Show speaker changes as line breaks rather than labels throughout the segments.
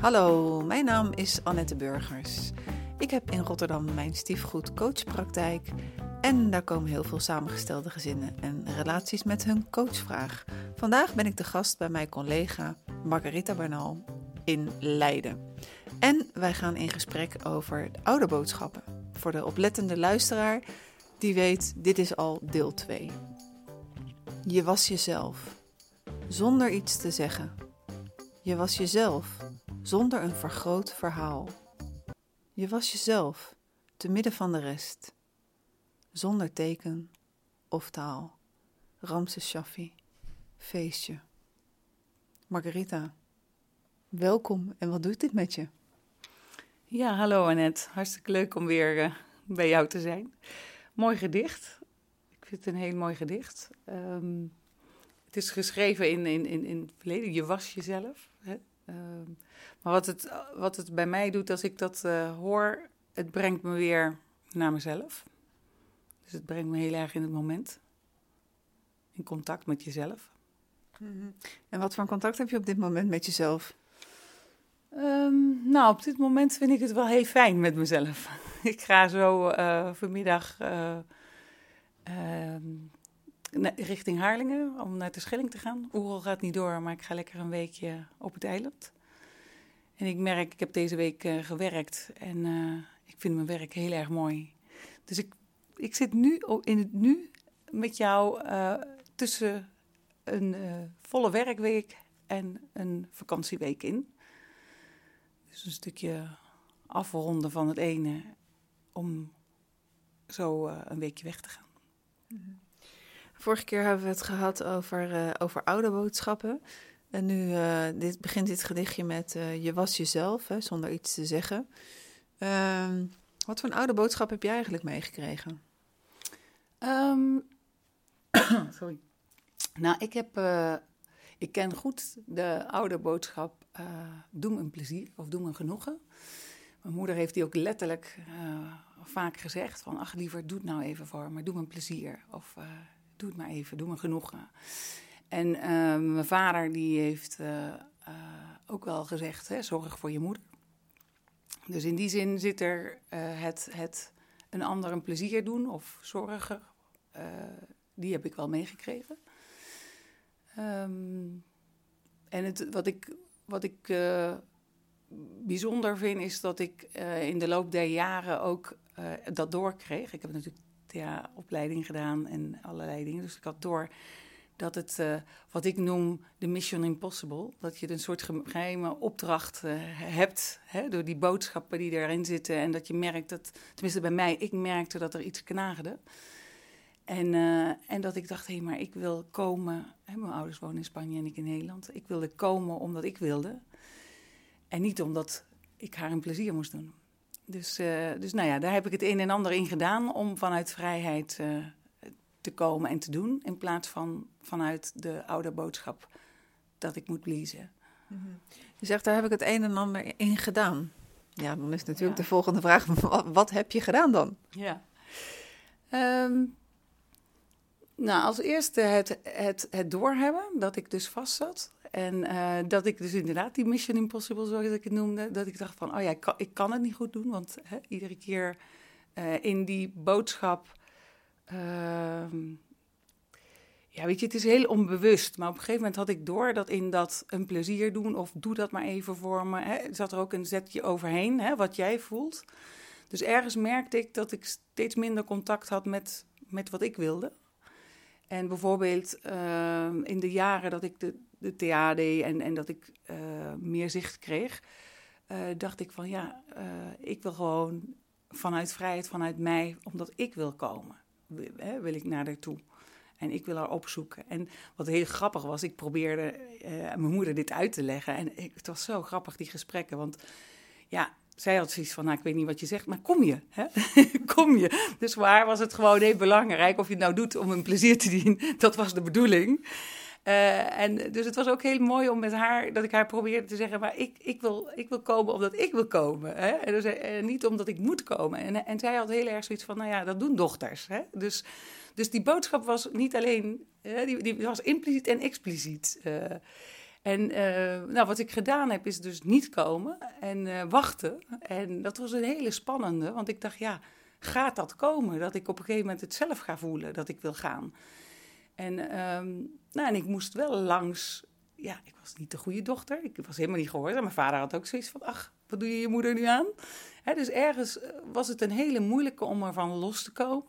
Hallo, mijn naam is Annette Burgers. Ik heb in Rotterdam mijn stiefgoed coachpraktijk en daar komen heel veel samengestelde gezinnen en relaties met hun coachvraag. Vandaag ben ik de gast bij mijn collega Margarita Bernal in Leiden. En wij gaan in gesprek over de oude boodschappen. Voor de oplettende luisteraar die weet, dit is al deel 2. Je was jezelf, zonder iets te zeggen. Je was jezelf, zonder een vergroot verhaal. Je was jezelf, te midden van de rest, zonder teken of taal. Ramses Shaffi, feestje. Margarita, welkom en wat doet dit met je?
Ja, hallo Annette. Hartstikke leuk om weer uh, bij jou te zijn. Mooi gedicht. Ik vind het een heel mooi gedicht. Um, het is geschreven in, in, in, in het verleden. Je was jezelf. Um, maar wat het, wat het bij mij doet als ik dat uh, hoor, het brengt me weer naar mezelf. Dus het brengt me heel erg in het moment. In contact met jezelf.
-hmm. En wat voor contact heb je op dit moment met jezelf?
Um, nou, op dit moment vind ik het wel heel fijn met mezelf. ik ga zo uh, vanmiddag uh, uh, richting Haarlingen om naar de Schelling te gaan. Oerol gaat niet door, maar ik ga lekker een weekje op het eiland. En ik merk, ik heb deze week uh, gewerkt en uh, ik vind mijn werk heel erg mooi. Dus ik, ik zit nu in het nu met jou uh, tussen een volle werkweek en een vakantieweek in. Dus een stukje afronden van het ene om zo een weekje weg te gaan.
Vorige keer hebben we het gehad over, over oude boodschappen. En nu uh, dit, begint dit gedichtje met uh, je was jezelf, hè, zonder iets te zeggen. Uh, wat voor een oude boodschap heb jij eigenlijk meegekregen?
Um, sorry. Nou, ik heb, ik ken goed de oude boodschap, doe me een plezier of doe me een genoegen. Mijn moeder heeft die ook letterlijk vaak gezegd van, ach liever, doe het nou even voor me, doe me een plezier. Of doe het maar even, doe me genoegen. En uh, mijn vader die heeft uh, uh, ook wel gezegd, hè, zorg voor je moeder. Dus in die zin zit er het, het een ander een plezier doen of zorgen, die heb ik wel meegekregen. Um, en het, wat ik, wat ik bijzonder vind is dat ik in de loop der jaren ook dat doorkreeg. Ik heb natuurlijk ja, opleiding gedaan en allerlei dingen, dus ik had door dat het, uh, wat ik noem de mission impossible, dat je een soort geheime opdracht uh, hebt hè, door die boodschappen die erin zitten en dat je merkt dat, tenminste bij mij, ik merkte dat er iets knaagde. En, uh, en dat ik dacht, hé, maar ik wil komen, mijn ouders wonen in Spanje en ik in Nederland, ik wilde komen omdat ik wilde en niet omdat ik haar een plezier moest doen. Dus, dus nou ja, daar heb ik het een en ander in gedaan om vanuit vrijheid te komen en te doen, in plaats van vanuit de oude boodschap dat ik moet pleasen.
Mm -hmm. Je zegt, daar heb ik het een en ander in gedaan. Ja, dan is natuurlijk ja. de volgende vraag, wat, wat, heb je gedaan dan?
Ja. Um, nou, als eerste het, het, het doorhebben, dat ik dus vast zat. En uh, dat ik dus inderdaad die Mission Impossible, zoals ik het noemde, dat ik dacht van, oh ja, ik kan, het niet goed doen. Want hè, iedere keer uh, in die boodschap Uh, ja, weet je, het is heel onbewust. Maar op een gegeven moment had ik door dat in dat een plezier doen of doe dat maar even voor me. Hè, zat er ook een zetje overheen, hè, wat jij voelt. Dus ergens merkte ik dat ik steeds minder contact had met, met wat ik wilde. En bijvoorbeeld uh, in de jaren dat ik de, de TA deed en, en dat ik uh, meer zicht kreeg, uh, dacht ik van ja, ik wil gewoon vanuit vrijheid, vanuit mij, omdat ik wil komen hè, wil ik naar haar toe. En ik wil haar opzoeken. En wat heel grappig was, ik probeerde mijn moeder dit uit te leggen. En het was zo grappig, die gesprekken. Want ja, zij had zoiets van, nou, ik weet niet wat je zegt, maar kom je? Hè? kom je? Dus haar was het gewoon heel belangrijk of je het nou doet om een plezier te dienen. Dat was de bedoeling. Uh, en dus het was ook heel mooi om met haar, dat ik haar probeerde te zeggen, maar ik, ik, wil, ik wil komen omdat ik wil komen. Hè? En, dus, niet omdat ik moet komen. En, en zij had heel erg zoiets van, nou ja, dat doen dochters. Hè? Dus, dus die boodschap was niet alleen, hè, die, die was impliciet en expliciet. En nou, wat ik gedaan heb, is dus niet komen en wachten. En dat was een hele spannende, want ik dacht, ja, gaat dat komen? Dat ik op een gegeven moment het zelf ga voelen, dat ik wil gaan. En, um, nou, en ik moest wel langs, ja, ik was niet de goede dochter. Ik was helemaal niet gehoord. Mijn vader had ook zoiets van, ach, wat doe je je moeder nu aan? Dus ergens was het een hele moeilijke om ervan los te komen.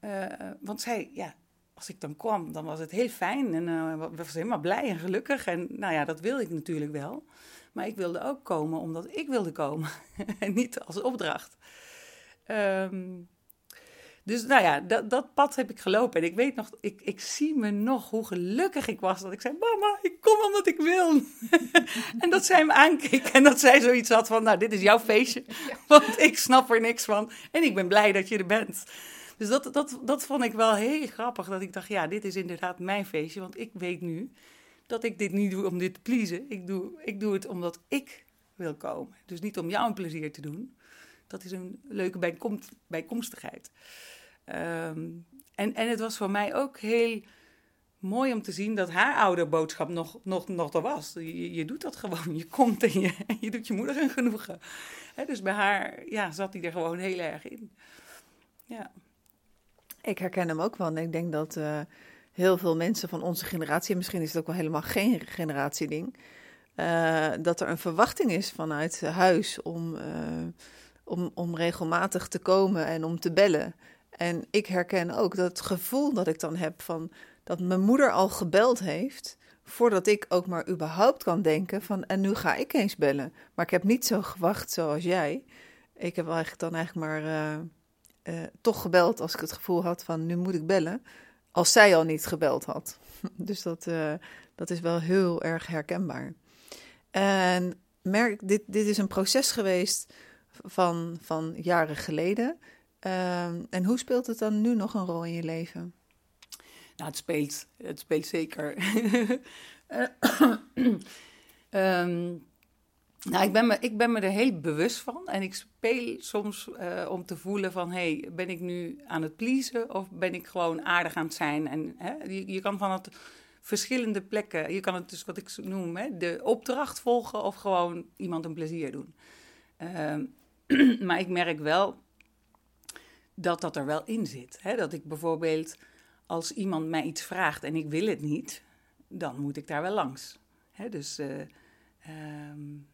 Uh, want zij, ja, als ik dan kwam, dan was het heel fijn en uh, was helemaal blij en gelukkig. En nou ja, dat wilde ik natuurlijk wel. Maar ik wilde ook komen omdat ik wilde komen en niet als opdracht. Um, dus nou ja, dat, dat pad heb ik gelopen. En ik weet nog, ik, ik zie me nog hoe gelukkig ik was. Dat ik zei, mama, ik kom omdat ik wil. en dat zij me aankeek en dat zij zoiets had van, nou, dit is jouw feestje. Want ik snap er niks van. En ik ben blij dat je er bent. Dus dat, dat, dat vond ik wel heel grappig. Dat ik dacht, ja, dit is inderdaad mijn feestje. Want ik weet nu dat ik dit niet doe om dit te pleasen. Ik doe, ik doe het omdat ik wil komen. Dus niet om jou een plezier te doen. Dat is een leuke bijkom bijkomstigheid. Um, en, en het was voor mij ook heel mooi om te zien dat haar ouderboodschap nog, nog, nog er was. Je, je doet dat gewoon. Je komt en je, je doet je moeder een genoegen. dus bij haar ja, zat hij er gewoon heel erg in. Ja.
Ik herken hem ook wel. En ik denk dat uh, heel veel mensen van onze generatie, misschien is het ook wel helemaal geen generatieding, uh, dat er een verwachting is vanuit huis om, uh, om, om regelmatig te komen en om te bellen. En ik herken ook dat gevoel dat ik dan heb van dat mijn moeder al gebeld heeft voordat ik ook maar überhaupt kan denken van en nu ga ik eens bellen. Maar ik heb niet zo gewacht zoals jij. Ik heb eigenlijk dan eigenlijk maar uh, uh, toch gebeld als ik het gevoel had van nu moet ik bellen. Als zij al niet gebeld had. dus dat, uh, dat is wel heel erg herkenbaar. En merk, dit, dit is een proces geweest van, van jaren geleden. Uh, en hoe speelt het dan nu nog een rol in je leven?
Nou, het speelt, het speelt zeker. um, nou, ik ben, me, ik ben me er heel bewust van. En ik speel soms uh, om te voelen van... hey, ben ik nu aan het pleasen of ben ik gewoon aardig aan het zijn? En hè, je, je kan van het verschillende plekken... Je kan het dus wat ik noem, hè, de opdracht volgen... of gewoon iemand een plezier doen. Uh, maar ik merk wel dat dat er wel in zit. Hè? Dat ik bijvoorbeeld, als iemand mij iets vraagt en ik wil het niet, dan moet ik daar wel langs. Hè? Dus uh, um,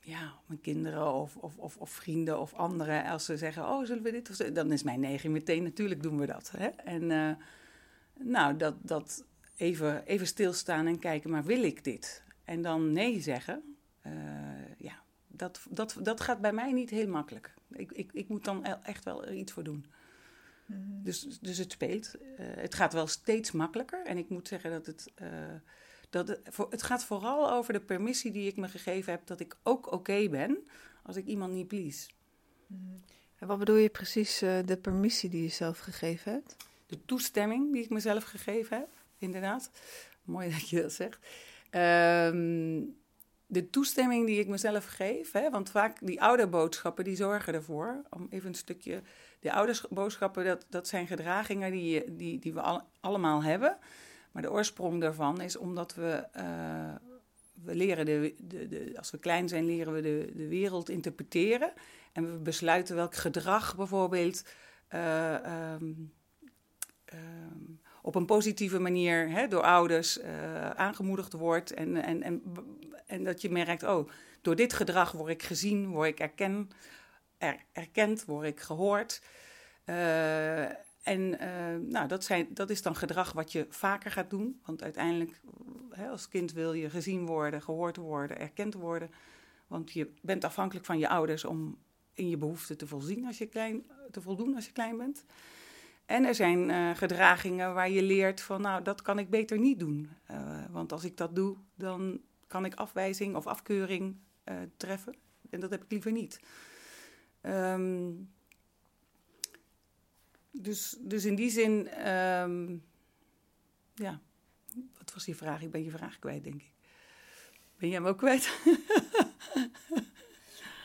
ja, mijn kinderen of, of, of, of, vrienden of anderen, als ze zeggen, oh, zullen we dit? Of zo, dan is mijn negen meteen, natuurlijk doen we dat. Hè? En uh, nou, dat, dat even, even stilstaan en kijken, maar wil ik dit? En dan nee zeggen, ja, dat, dat, dat gaat bij mij niet heel makkelijk. Ik, ik, ik moet dan echt wel er iets voor doen. Mhm. Dus, dus het speelt. Uh, het gaat wel steeds makkelijker. En ik moet zeggen dat het. Uh, dat het, voor, het gaat vooral over de permissie die ik me gegeven heb dat ik ook oké okay ben als ik iemand niet please.
Mm. En wat bedoel je precies uh, de permissie die je zelf gegeven hebt?
De toestemming die ik mezelf gegeven heb, inderdaad. Mooi dat je dat zegt. Um, de toestemming die ik mezelf geef, hè, want vaak die ouderboodschappen die zorgen ervoor, om even een stukje, de ouderboodschappen dat, dat zijn gedragingen die, die, die we al, allemaal hebben, maar de oorsprong daarvan is omdat we, uh, we leren, de, de, als we klein zijn, leren we de, de wereld interpreteren en we besluiten welk gedrag bijvoorbeeld uh, um, um, op een positieve manier hè, door ouders uh, aangemoedigd wordt. En, en, en, en dat je merkt, oh, door dit gedrag word ik gezien, word ik erken, er, erkend, word ik gehoord. Uh, en uh, nou, dat, zijn, dat is dan gedrag wat je vaker gaat doen. Want uiteindelijk, hè, als kind wil je gezien worden, gehoord worden, erkend worden. Want je bent afhankelijk van je ouders om in je behoeften te voorzien als je klein, te voldoen als je klein bent. En er zijn uh, gedragingen waar je leert van, nou, dat kan ik beter niet doen. Want als ik dat doe, dan kan ik afwijzing of afkeuring uh, treffen. En dat heb ik liever niet. Um, dus, dus in die zin, um, ja, wat was je vraag? Ik ben je vraag kwijt, denk ik. Ben jij hem ook kwijt?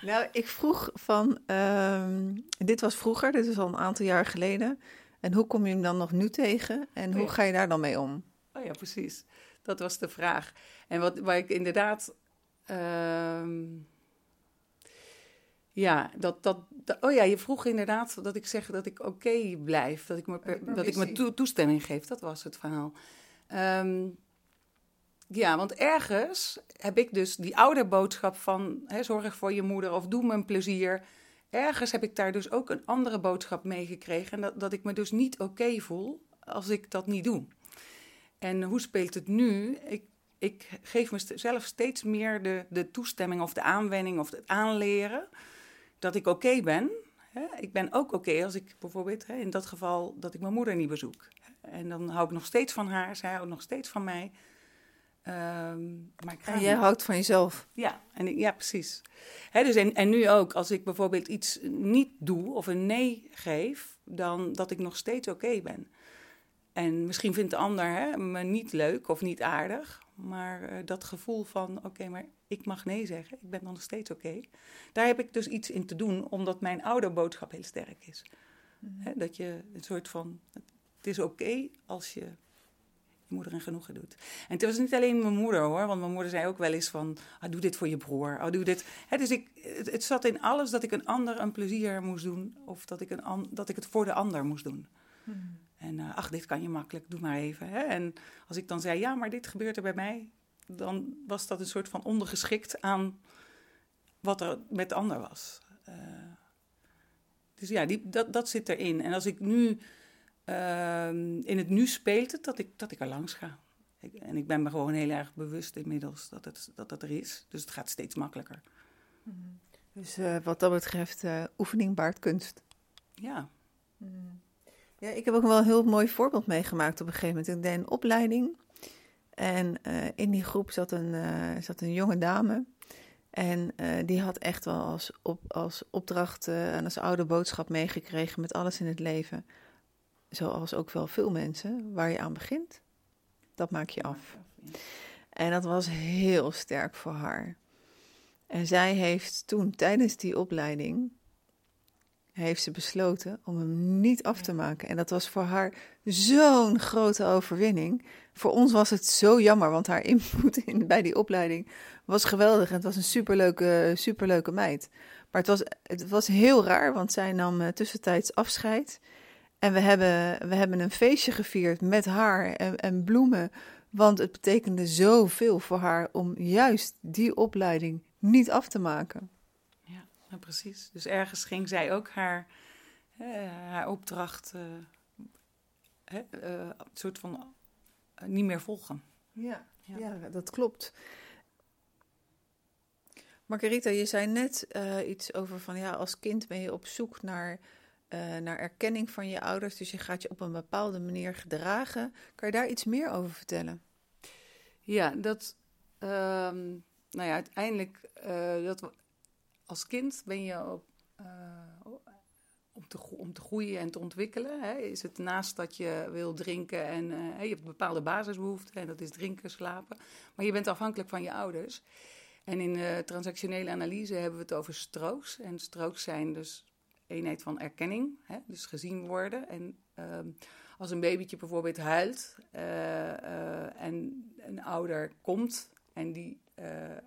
nou, ik vroeg van, um, dit was vroeger, dit is al een aantal jaar geleden. En hoe kom je hem dan nog nu tegen en hoe oh ga je daar dan mee om?
Ja, precies. Dat was de vraag. En wat, waar ik inderdaad. ehm, ja, dat, dat, dat- Oh ja, je vroeg inderdaad dat ik zeg dat ik oké blijf. Dat ik me, per- dat ik me toestemming geef. Dat was het verhaal. Ehm, ja, want ergens heb ik dus die ouderboodschap van hè, zorg voor je moeder of doe me een plezier. Ergens heb ik daar dus ook een andere boodschap mee gekregen. En dat, dat ik me dus niet oké voel als ik dat niet doe. En hoe speelt het nu? Ik, ik geef mezelf steeds meer de, de toestemming of de aanwenning of het aanleren dat ik oké ben. Ik ben ook oké als ik bijvoorbeeld, in dat geval, dat ik mijn moeder niet bezoek. En dan hou ik nog steeds van haar, zij houdt nog steeds van mij. Ehm, maar ik
En jij
niet.
houdt van jezelf.
Ja, en, ik- ja precies. Dus en, en nu ook, als ik bijvoorbeeld iets niet doe of een nee geef, dan dat ik nog steeds oké ben. En misschien vindt de ander hè, me niet leuk of niet aardig, maar eh, dat gevoel van, oké, maar ik mag nee zeggen, ik ben dan nog steeds oké. Daar heb ik dus iets in te doen, omdat mijn ouderboodschap heel sterk is. Hè, dat je een soort van, het is oké als je je moeder een genoegen doet. En het was niet alleen mijn moeder hoor, want mijn moeder zei ook wel eens van, ah, doe dit voor je broer, ah, doe dit. Hè, dus ik, het, het zat in alles dat ik een ander een plezier moest doen, of dat ik, een, dat ik het voor de ander moest doen. En eh, ach, dit kan je makkelijk, doe maar even. Hè? En als ik dan zei, ja, maar dit gebeurt er bij mij, dan was dat een soort van ondergeschikt aan wat er met de ander was. Eh, dus ja, die, dat, dat zit erin. En als ik nu, ehm, in het nu speelt het dat ik, dat ik er langs ga. Ik, en ik ben me gewoon heel erg bewust inmiddels dat het, dat het er is. Dus het gaat steeds makkelijker.
Dus eh, wat dat betreft, oefening baart kunst.
Ja,
Ja, ik heb ook wel een heel mooi voorbeeld meegemaakt op een gegeven moment. Ik deed een opleiding en eh, in die groep zat een, eh, zat een jonge dame. En eh, die had echt wel als, op, als opdracht en als oude boodschap meegekregen met alles in het leven. Zoals ook wel veel mensen, waar je aan begint, dat maak je af. En dat was heel sterk voor haar. En zij heeft toen tijdens die opleiding heeft ze besloten om hem niet af te maken. En dat was voor haar zo'n grote overwinning. Voor ons was het zo jammer, want haar input in, bij die opleiding was geweldig. En het was een superleuke, superleuke meid. Maar het was, het was heel raar, want zij nam eh, tussentijds afscheid. En we hebben, we hebben een feestje gevierd met haar en, en bloemen. Want het betekende zoveel voor haar om juist die opleiding niet af te maken.
Ja, precies. Dus ergens ging zij ook haar, eh, haar opdracht hè, een soort van eh, niet meer volgen.
Ja,
Ja.
ja. dat klopt. Margarita, je zei net eh, iets over van ja, als kind ben je op zoek naar, eh, naar erkenning van je ouders. Dus je gaat je op een bepaalde manier gedragen. Kan je daar iets meer over vertellen?
Ja, dat. ehm, nou ja, uiteindelijk. eh, dat, als kind ben je op. eh, om, te, om te groeien en te ontwikkelen, hè, is het naast dat je wil drinken en eh, je hebt bepaalde basisbehoeften, en dat is drinken, slapen. Maar je bent afhankelijk van je ouders. En in de transactionele analyse hebben we het over strokes. En strokes zijn dus eenheid van erkenning, hè, dus gezien worden. En ehm, als een babytje bijvoorbeeld huilt eh, eh, en een ouder komt en die, eh, eh,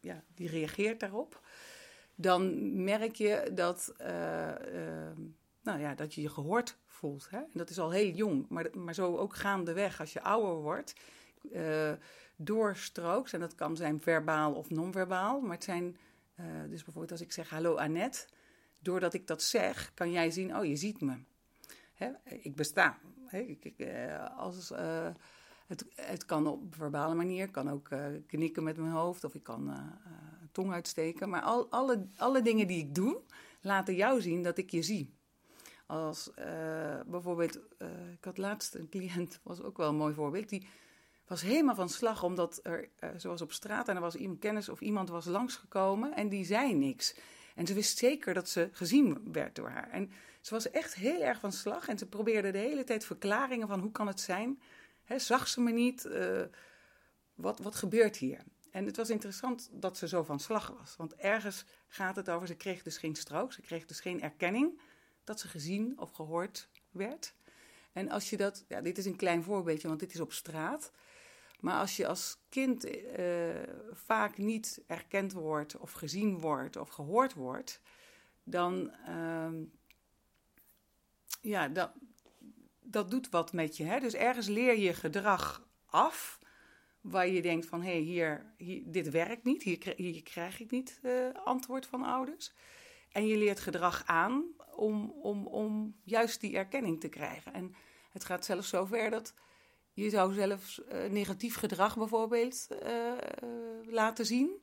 ja, die reageert daarop, dan merk je dat, eh, eh, nou ja, dat je je gehoord voelt. Hè? En dat is al heel jong, maar, maar zo ook gaandeweg als je ouder wordt. eh door strokes, en dat kan zijn verbaal of non-verbaal, maar het zijn, dus bijvoorbeeld als ik zeg hallo Annette, doordat ik dat zeg, kan jij zien, oh je ziet me. Hè? Ik besta. Hè? Ik, ik, als, het, kan op verbale manier, ik kan ook eh, knikken met mijn hoofd of ik kan eh, eh, tong uitsteken. Maar al, alle, alle dingen die ik doe, laten jou zien dat ik je zie. Als bijvoorbeeld, ik had laatst een cliënt, was ook wel een mooi voorbeeld, die was helemaal van slag omdat er, ze was op straat en er was iemand kennis of iemand was langsgekomen en die zei niks. En ze wist zeker dat ze gezien werd door haar. En ze was echt heel erg van slag en ze probeerde de hele tijd verklaringen van hoe kan het zijn. Zag ze me niet? Eh, wat, wat gebeurt hier? En het was interessant dat ze zo van slag was. Want ergens gaat het over, ze kreeg dus geen strook, ze kreeg dus geen erkenning dat ze gezien of gehoord werd. En als je dat, ja, dit is een klein voorbeeldje, want dit is op straat. Maar als je als kind eh, vaak niet erkend wordt of gezien wordt of gehoord wordt, dan ehm, ja, dat, dat doet wat met je. Hè? Dus ergens leer je gedrag af waar je denkt van hé, hey, hier, hier, dit werkt niet, hier, hier krijg ik niet uh, antwoord van ouders. En je leert gedrag aan om, om, om juist die erkenning te krijgen. En het gaat zelfs zover dat je zou zelfs uh, negatief gedrag bijvoorbeeld uh, laten zien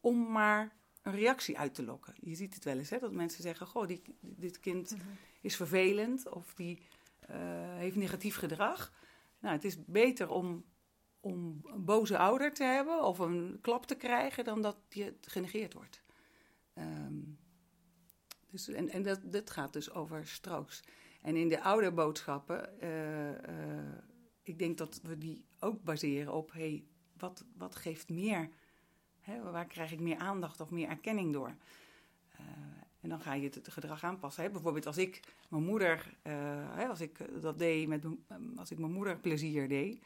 om maar een reactie uit te lokken. Je ziet het wel eens, hè, dat mensen zeggen: Goh, die, dit kind mhm. is vervelend of die heeft negatief gedrag. Nou, het is beter om, om een boze ouder te hebben of een klap te krijgen dan dat je genegeerd wordt. Um, dus, en en dat, dat gaat dus over strooks. En in de oude boodschappen, uh, uh, ik denk dat we die ook baseren op, hey, wat, wat geeft meer, hè, waar krijg ik meer aandacht of meer erkenning door? Uh, en dan ga je het gedrag aanpassen. Hè? Bijvoorbeeld als ik mijn moeder, hè, als ik dat deed, met, als ik mijn moeder plezier deed,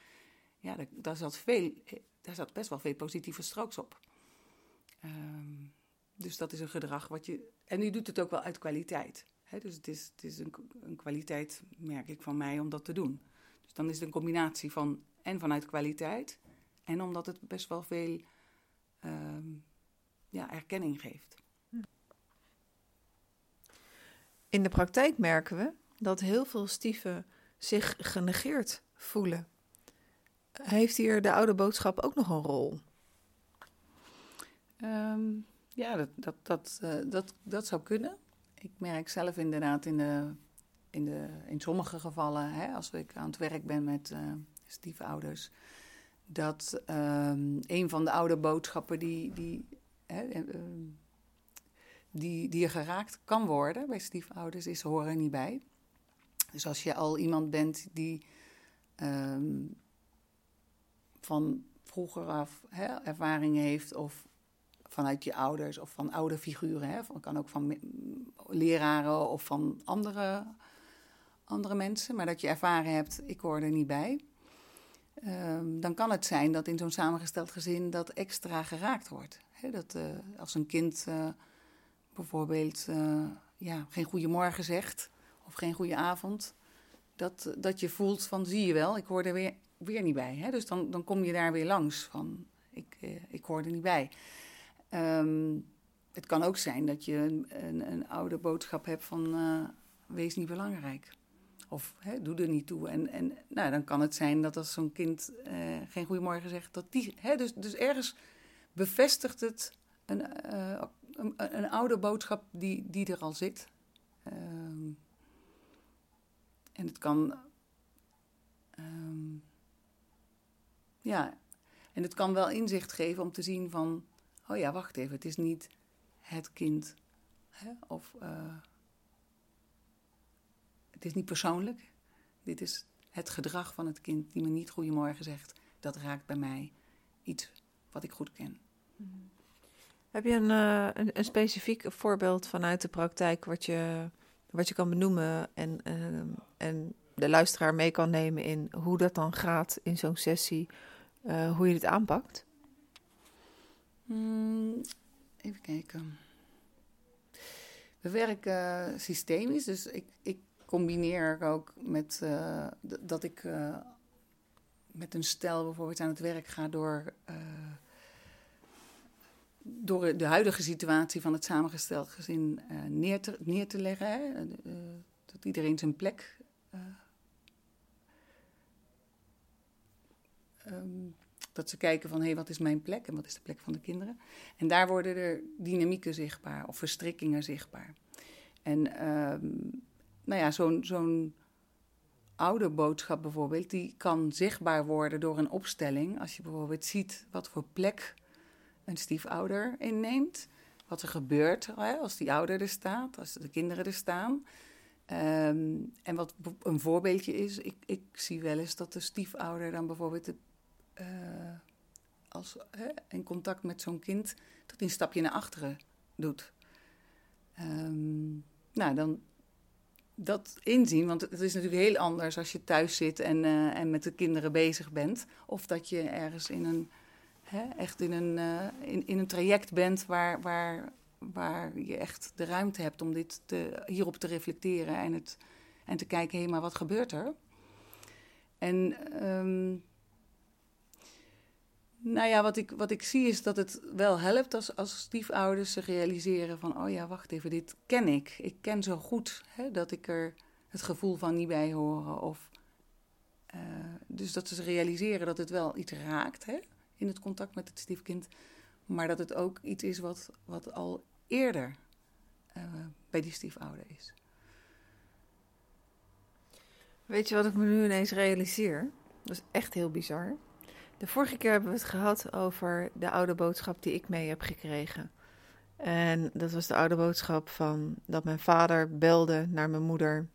ja, daar, daar, zat veel, daar zat best wel veel positieve strooks op. Ehm, dus dat is een gedrag wat je. En u doet het ook wel uit kwaliteit. Hè? Dus het is, het is een, een, kwaliteit, merk ik, van mij om dat te doen. Dus dan is het een combinatie van en vanuit kwaliteit. En omdat het best wel veel uh, ja, erkenning geeft.
In de praktijk merken we dat heel veel stieven zich genegeerd voelen. Heeft hier de oude boodschap ook nog een rol?
Um, ja, dat, dat, dat, uh, dat, dat zou kunnen. Ik merk zelf inderdaad in, de, in, de, in sommige gevallen, hè, als ik aan het werk ben met uh, stiefouders, dat um, een van de oude boodschappen die, die, hè, uh, die, die er geraakt kan worden bij stiefouders is horen niet bij. Dus als je al iemand bent die um, van vroeger af hè, ervaringen heeft of vanuit je ouders of van oude figuren. Hè? Het kan ook van leraren of van andere, andere mensen. Maar dat je ervaren hebt, ik hoor er niet bij. Um, dan kan het zijn dat in zo'n samengesteld gezin dat extra geraakt wordt. Dat uh, als een kind uh, bijvoorbeeld uh, ja, geen goedemorgen zegt of geen goede avond. Dat, dat je voelt van zie je wel, ik hoor er weer, weer niet bij. Hè? Dus dan, dan kom je daar weer langs van ik, ik hoor er niet bij. Um, het kan ook zijn dat je een, een, een oude boodschap hebt van uh, wees niet belangrijk. Of hè, doe er niet toe. En, en nou, dan kan het zijn dat als zo'n kind geen goeiemorgen zegt, dat die. Hè, dus, dus ergens bevestigt het een, een, oude boodschap die, die er al zit. Um, en het kan. Um, ja, en het kan wel inzicht geven om te zien van oh ja, wacht even, het is niet het kind. Hè? Of uh, het is niet persoonlijk. Dit is het gedrag van het kind die me niet goedemorgen zegt. Dat raakt bij mij iets wat ik goed ken.
Hmm. Heb je een, uh, een, een, specifiek voorbeeld vanuit de praktijk wat je, wat je kan benoemen en, uh, en de luisteraar mee kan nemen in hoe dat dan gaat in zo'n sessie, uh, hoe je dit aanpakt?
Hmm, even kijken. We werken systemisch, dus ik, ik combineer ook met dat ik met een stel bijvoorbeeld aan het werk ga door, door de huidige situatie van het samengesteld gezin neer, te, neer te leggen. Hè? dat iedereen zijn plek um, dat ze kijken van, hé, hey, wat is mijn plek en wat is de plek van de kinderen? En daar worden er dynamieken zichtbaar of verstrikkingen zichtbaar. En um, nou ja, zo'n zo'n oude boodschap bijvoorbeeld, die kan zichtbaar worden door een opstelling. Als je bijvoorbeeld ziet wat voor plek een stiefouder inneemt. Wat er gebeurt hè, als die ouder er staat, als de kinderen er staan. Um, en wat een voorbeeldje is, ik, ik zie wel eens dat de stiefouder dan bijvoorbeeld de uh, als, hè, in contact met zo'n kind, dat hij een stapje naar achteren doet. Um, nou, dan, dat inzien. Want het is natuurlijk heel anders als je thuis zit en, eh, en met de kinderen bezig bent. Of dat je ergens in een, hè, echt in een, eh, in, in een traject bent waar, waar, waar je echt de ruimte hebt om dit te, hierop te reflecteren en, het, en te kijken, hé, maar wat gebeurt er? En ehm, nou ja, wat ik, wat ik zie is dat het wel helpt als, als stiefouders zich realiseren van... oh ja, wacht even, dit ken ik. Ik ken zo goed hè, dat ik er het gevoel van niet bij horen. Of, uh, dus dat ze realiseren dat het wel iets raakt hè, in het contact met het stiefkind... maar dat het ook iets is wat, wat al eerder uh, bij die stiefouder is.
Weet je wat ik me nu ineens realiseer? Dat is echt heel bizar. De vorige keer hebben we het gehad over de oude boodschap die ik mee heb gekregen. En dat was de oude boodschap van dat mijn vader belde naar mijn moeder,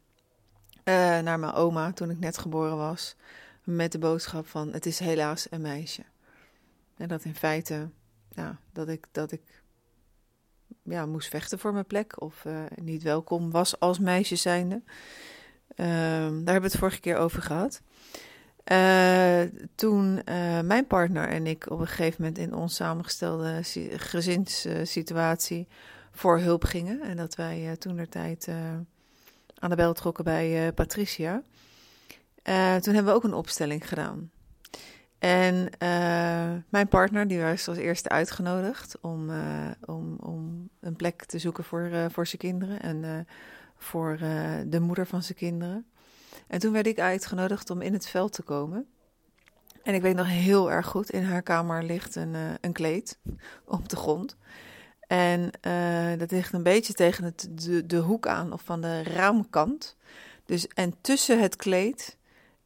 uh, naar mijn oma toen ik net geboren was, met de boodschap van het is helaas een meisje. En dat in feite, ja, dat ik, dat ik ja, moest vechten voor mijn plek of uh, niet welkom was als meisje zijnde. Uh, daar hebben we het vorige keer over gehad. Uh, toen uh, mijn partner en ik op een gegeven moment in ons samengestelde gezinssituatie voor hulp gingen. En dat wij toen de tijd aan de bel trokken bij Patricia. toen hebben we ook een opstelling gedaan. En mijn partner, die was als eerste uitgenodigd om, om, om een plek te zoeken voor, voor zijn kinderen en voor de moeder van zijn kinderen. En toen werd ik uitgenodigd om in het veld te komen. En ik weet nog heel erg goed, in haar kamer ligt een, een kleed op de grond. En dat ligt een beetje tegen de, de hoek aan of van de raamkant. Dus, en tussen het kleed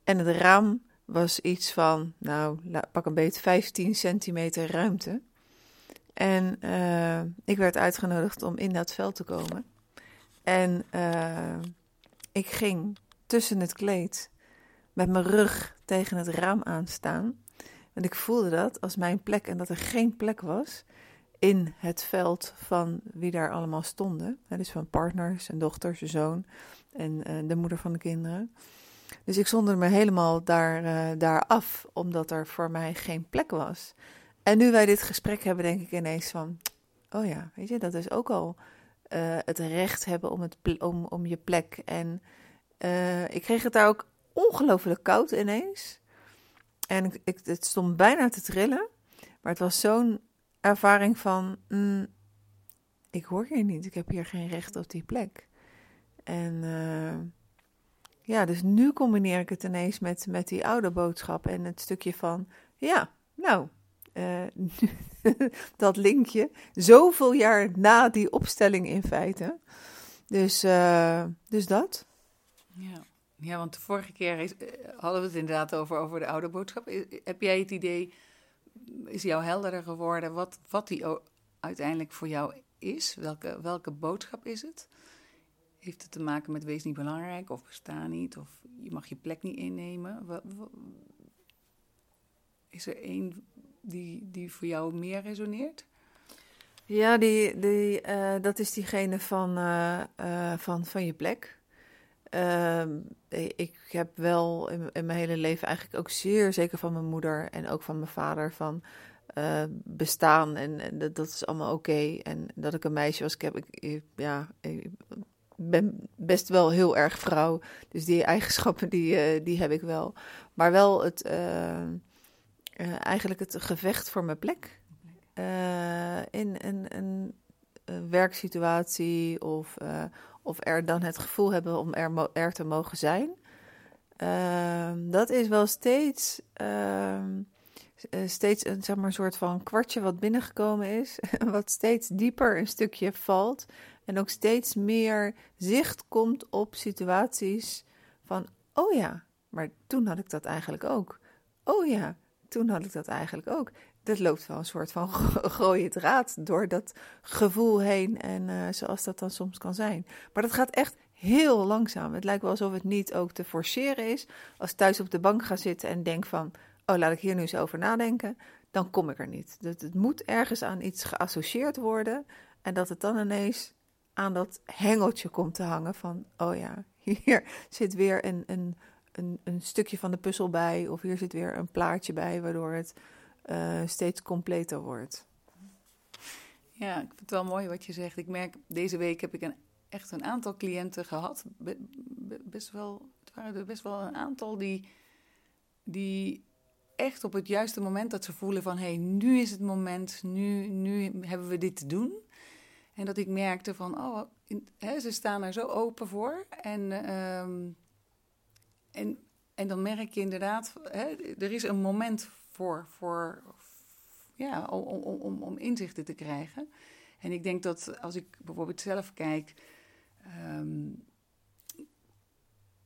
en het raam was iets van, nou, pak een beetje 15 centimeter ruimte. En uh, ik werd uitgenodigd om in dat veld te komen. En ik ging tussen het kleed, met mijn rug tegen het raam aanstaan. En ik voelde dat als mijn plek en dat er geen plek was in het veld van wie daar allemaal stonden. dus van partners en dochters, zoon en uh, de moeder van de kinderen. Dus ik zonder me helemaal daar, uh, daar af, omdat er voor mij geen plek was. En nu wij dit gesprek hebben, denk ik ineens van: oh ja, weet je, dat is ook al uh, het recht hebben om, het om, om je plek. En uh, ik kreeg het daar ook ongelooflijk koud ineens. En ik, ik, het stond bijna te trillen. Maar het was zo'n ervaring van: mm, ik hoor hier niet, ik heb hier geen recht op die plek. En ja, dus nu combineer ik het ineens met, met die oude boodschap en het stukje van: ja, nou, uh, dat linkje, zoveel jaar na die opstelling in feite. Dus, uh, dus dat.
Ja. ja, want de vorige keer eh, hadden we het inderdaad over, over de oude boodschap. Heb jij het idee, is jou helderder geworden wat, wat die uiteindelijk voor jou is? Welke, welke boodschap is het? Heeft het te maken met wees niet belangrijk of bestaan niet? Of je mag je plek niet innemen? Is er één die, die voor jou meer resoneert?
Ja, die, die, uh, dat is diegene van, uh, uh, van, van je plek. Uh, ik heb wel in, in, mijn hele leven eigenlijk ook zeer zeker van mijn moeder en ook van mijn vader van bestaan en, dat, dat, is allemaal oké. En dat ik een meisje was, ik heb ik, ja, ben best wel heel erg vrouw, dus die eigenschappen die, uh, die heb ik wel. Maar wel het uh, eigenlijk het gevecht voor mijn plek in een, een, werksituatie of of er dan het gevoel hebben om er, er te mogen zijn. Uh, dat is wel steeds, uh, steeds een, zeg maar, soort van kwartje wat binnengekomen is, wat steeds dieper een stukje valt en ook steeds meer zicht komt op situaties van, oh ja, maar toen had ik dat eigenlijk ook. Oh ja, toen had ik dat eigenlijk ook dat loopt wel een soort van gooie draad door dat gevoel heen. En uh, zoals dat dan soms kan zijn. Maar dat gaat echt heel langzaam. Het lijkt wel alsof het niet ook te forceren is. Als thuis op de bank ga zitten en denk van... oh, laat ik hier nu eens over nadenken. Dan kom ik er niet. Dat het moet ergens aan iets geassocieerd worden. En dat het dan ineens aan dat hengeltje komt te hangen van... oh ja, hier zit weer een, een, een, een stukje van de puzzel bij, of hier zit weer een plaatje bij, waardoor het uh, steeds completer wordt.
Ja, ik vind het wel mooi wat je zegt. Ik merk, deze week heb ik een, echt een aantal cliënten gehad. best wel, het waren er best wel een aantal die, die echt op het juiste moment dat ze voelen van... hé, hey, nu is het moment, nu, nu hebben we dit te doen. En dat ik merkte van, oh, hè, ze staan er zo open voor. En, ehm, en, en dan merk je inderdaad, hè, er is een moment voor, voor, ja, om, om, om, inzichten te krijgen. En ik denk dat als ik bijvoorbeeld zelf kijk. Ehm,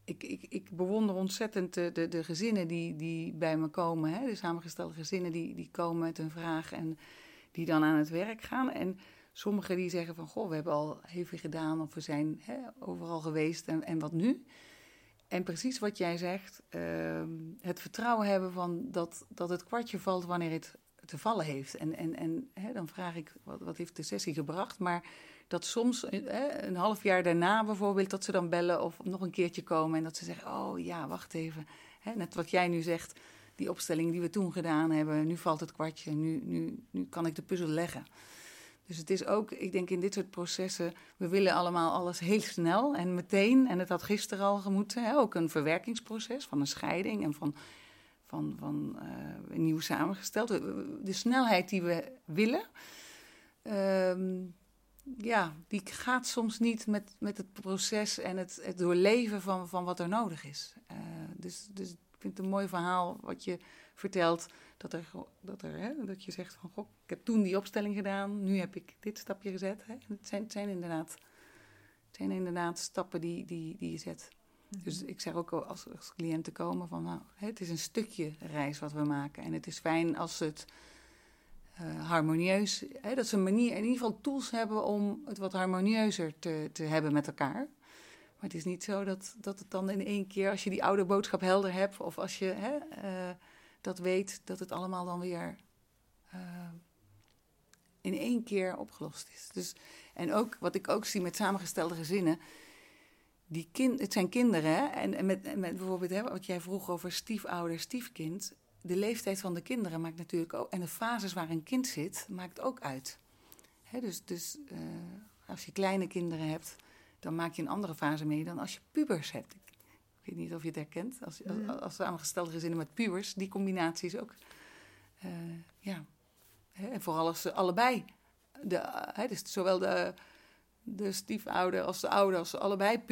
ik, ik, ik bewonder ontzettend de, de, de, gezinnen die, die bij me komen. Hè? De samengestelde gezinnen die, die komen met een vraag en die dan aan het werk gaan. En sommigen die zeggen van, goh, we hebben al heel veel gedaan of we zijn hè, overal geweest en, en wat nu? En precies wat jij zegt, ehm, het vertrouwen hebben van dat, dat het kwartje valt wanneer het te vallen heeft. En, en, en hè, dan vraag ik, wat, wat heeft de sessie gebracht? Maar dat soms hè, een half jaar daarna bijvoorbeeld, dat ze dan bellen of nog een keertje komen en dat ze zeggen, oh ja, wacht even. Hè, net wat jij nu zegt, die opstelling die we toen gedaan hebben, nu valt het kwartje, nu, nu, nu kan ik de puzzel leggen. Dus het is ook, ik denk in dit soort processen, we willen allemaal alles heel snel en meteen. En het had gisteren al gemoeten, hè, ook een verwerkingsproces van een scheiding en van, van, van uh, een nieuw samengesteld. De snelheid die we willen, uh, ja, die gaat soms niet met, met het proces en het, het doorleven van, van wat er nodig is. Uh, dus, dus ik vind het een mooi verhaal wat je vertelt dat, er, dat, er, hè, dat je zegt van, goh, ik heb toen die opstelling gedaan, nu heb ik dit stapje gezet. Hè. Het, zijn, het, zijn inderdaad, het zijn inderdaad stappen die, die, die je zet. Mhm. Dus ik zeg ook als, als cliënten komen van, nou, het is een stukje reis wat we maken. En het is fijn als het uh, harmonieus, hè, dat ze een manier, in ieder geval tools hebben om het wat harmonieuzer te, te hebben met elkaar. Maar het is niet zo dat, dat het dan in één keer, als je die oude boodschap helder hebt, of als je hè, uh, dat weet, dat het allemaal dan weer uh, in één keer opgelost is. Dus, en ook wat ik ook zie met samengestelde gezinnen. Die kind, het zijn kinderen, hè? En, en met, met bijvoorbeeld hè, wat jij vroeg over stiefouder, stiefkind. De leeftijd van de kinderen maakt natuurlijk ook. En de fases waar een kind zit, maakt ook uit. Hè, dus dus uh, als je kleine kinderen hebt, dan maak je een andere fase mee dan als je pubers hebt. Weet niet of je het herkent. Als, als, als samengestelde gezinnen met pubers, die combinatie is ook. Uh, ja. en vooral als ze allebei. De, hè, dus zowel de, de stiefouder als de ouder, als ze allebei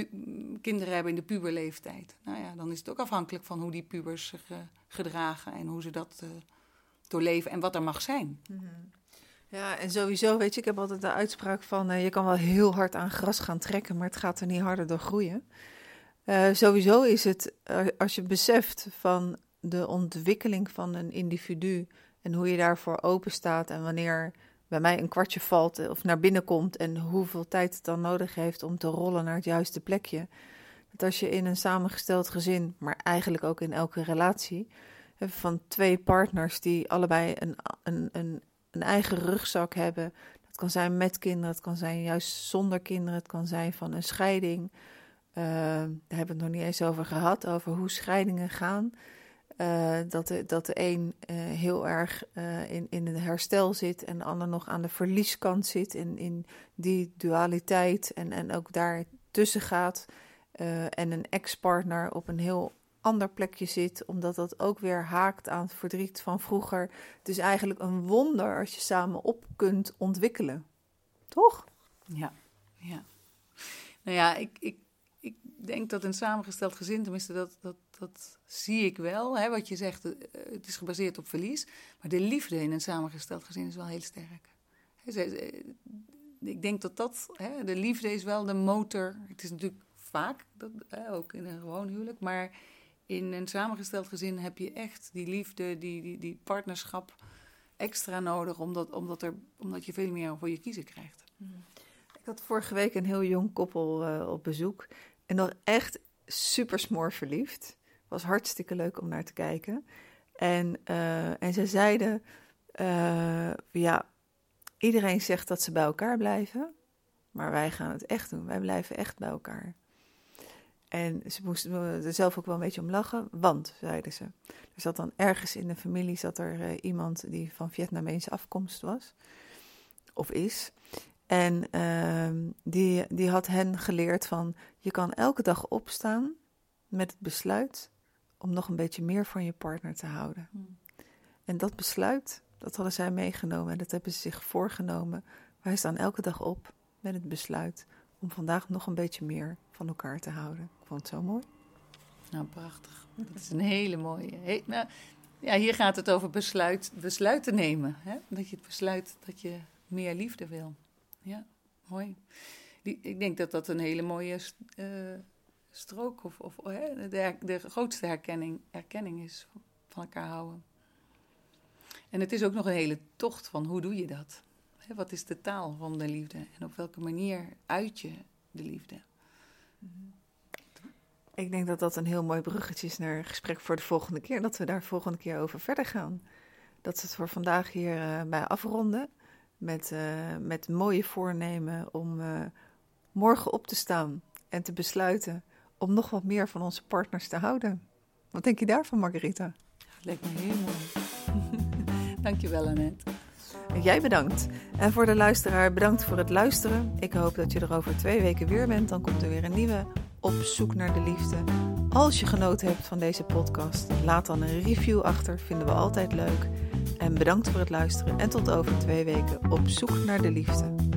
kinderen hebben in de puberleeftijd. Nou ja, dan is het ook afhankelijk van hoe die pubers zich uh, gedragen en hoe ze dat uh, doorleven en wat er mag zijn. Mm
-hmm. Ja, en sowieso, weet je, ik heb altijd de uitspraak van: uh, je kan wel heel hard aan gras gaan trekken, maar het gaat er niet harder door groeien. Uh, sowieso is het, uh, als je beseft van de ontwikkeling van een individu en hoe je daarvoor open staat en wanneer bij mij een kwartje valt eh, of naar binnen komt en hoeveel tijd het dan nodig heeft om te rollen naar het juiste plekje. Dat als je in een samengesteld gezin, maar eigenlijk ook in elke relatie, van twee partners die allebei een, een, een, een eigen rugzak hebben. Dat kan zijn met kinderen, het kan zijn juist zonder kinderen, het kan zijn van een scheiding. Uh, daar hebben we het nog niet eens over gehad, over hoe scheidingen gaan. Uh, dat, de, dat de een uh, heel erg in, in het herstel zit en de ander nog aan de verlieskant zit. In, in die dualiteit en, en ook daar tussen gaat. en een ex-partner op een heel ander plekje zit, omdat dat ook weer haakt aan het verdriet van vroeger. Het is eigenlijk een wonder als je samen op kunt ontwikkelen. Toch?
Ja, ja. Nou ja, ik, ik denk dat een samengesteld gezin, tenminste dat, dat, dat zie ik wel. Hè, wat je zegt, eh, het is gebaseerd op verlies. Maar de liefde in een samengesteld gezin is wel heel sterk. Ik denk dat dat, hè, de liefde is wel de motor. Het is natuurlijk vaak, dat, ook in een gewoon huwelijk. Maar in een samengesteld gezin heb je echt die liefde, die, die, die partnerschap extra nodig. Omdat, omdat, er, omdat je veel meer voor je kiezen krijgt.
Ik had vorige week een heel jong koppel uh, op bezoek. En nog echt super smoor verliefd. Was hartstikke leuk om naar te kijken. En, uh, en ze zeiden: uh, Ja, iedereen zegt dat ze bij elkaar blijven. Maar wij gaan het echt doen. Wij blijven echt bij elkaar. En ze moesten er zelf ook wel een beetje om lachen, want, zeiden ze, er zat dan ergens in de familie zat er uh, iemand die van Vietnamese afkomst was, of is. En uh, die, die had hen geleerd van, je kan elke dag opstaan met het besluit om nog een beetje meer van je partner te houden. Hmm. En dat besluit, dat hadden zij meegenomen en dat hebben ze zich voorgenomen. Wij staan elke dag op met het besluit om vandaag nog een beetje meer van elkaar te houden. Ik vond het zo mooi.
Nou, prachtig. Dat is een hele mooie. nou, ja, hier gaat het over besluit, besluiten nemen. Hè? Dat je het besluit dat je meer liefde wil. Ja, mooi. Ik denk dat dat een hele mooie uh, strook of, of hè, de, de grootste herkenning, erkenning is van elkaar houden. En het is ook nog een hele tocht van hoe doe je dat? Wat is de taal van de liefde en op welke manier uit je de liefde?
Ik denk dat dat een heel mooi bruggetje is naar gesprek voor de volgende keer. Dat we daar volgende keer over verder gaan. Dat we het voor vandaag hier uh, bij afronden. Met, uh, met mooie voornemen om uh, morgen op te staan en te besluiten om nog wat meer van onze partners te houden. Wat denk je daarvan, Margarita?
Lijkt me heel mooi. Dankjewel, Annette.
Jij bedankt. En voor de luisteraar, bedankt voor het luisteren. Ik hoop dat je er over twee weken weer bent. Dan komt er weer een nieuwe Op zoek naar de liefde. Als je genoten hebt van deze podcast, laat dan een review achter. Vinden we altijd leuk. En bedankt voor het luisteren. En tot over twee weken op zoek naar de liefde.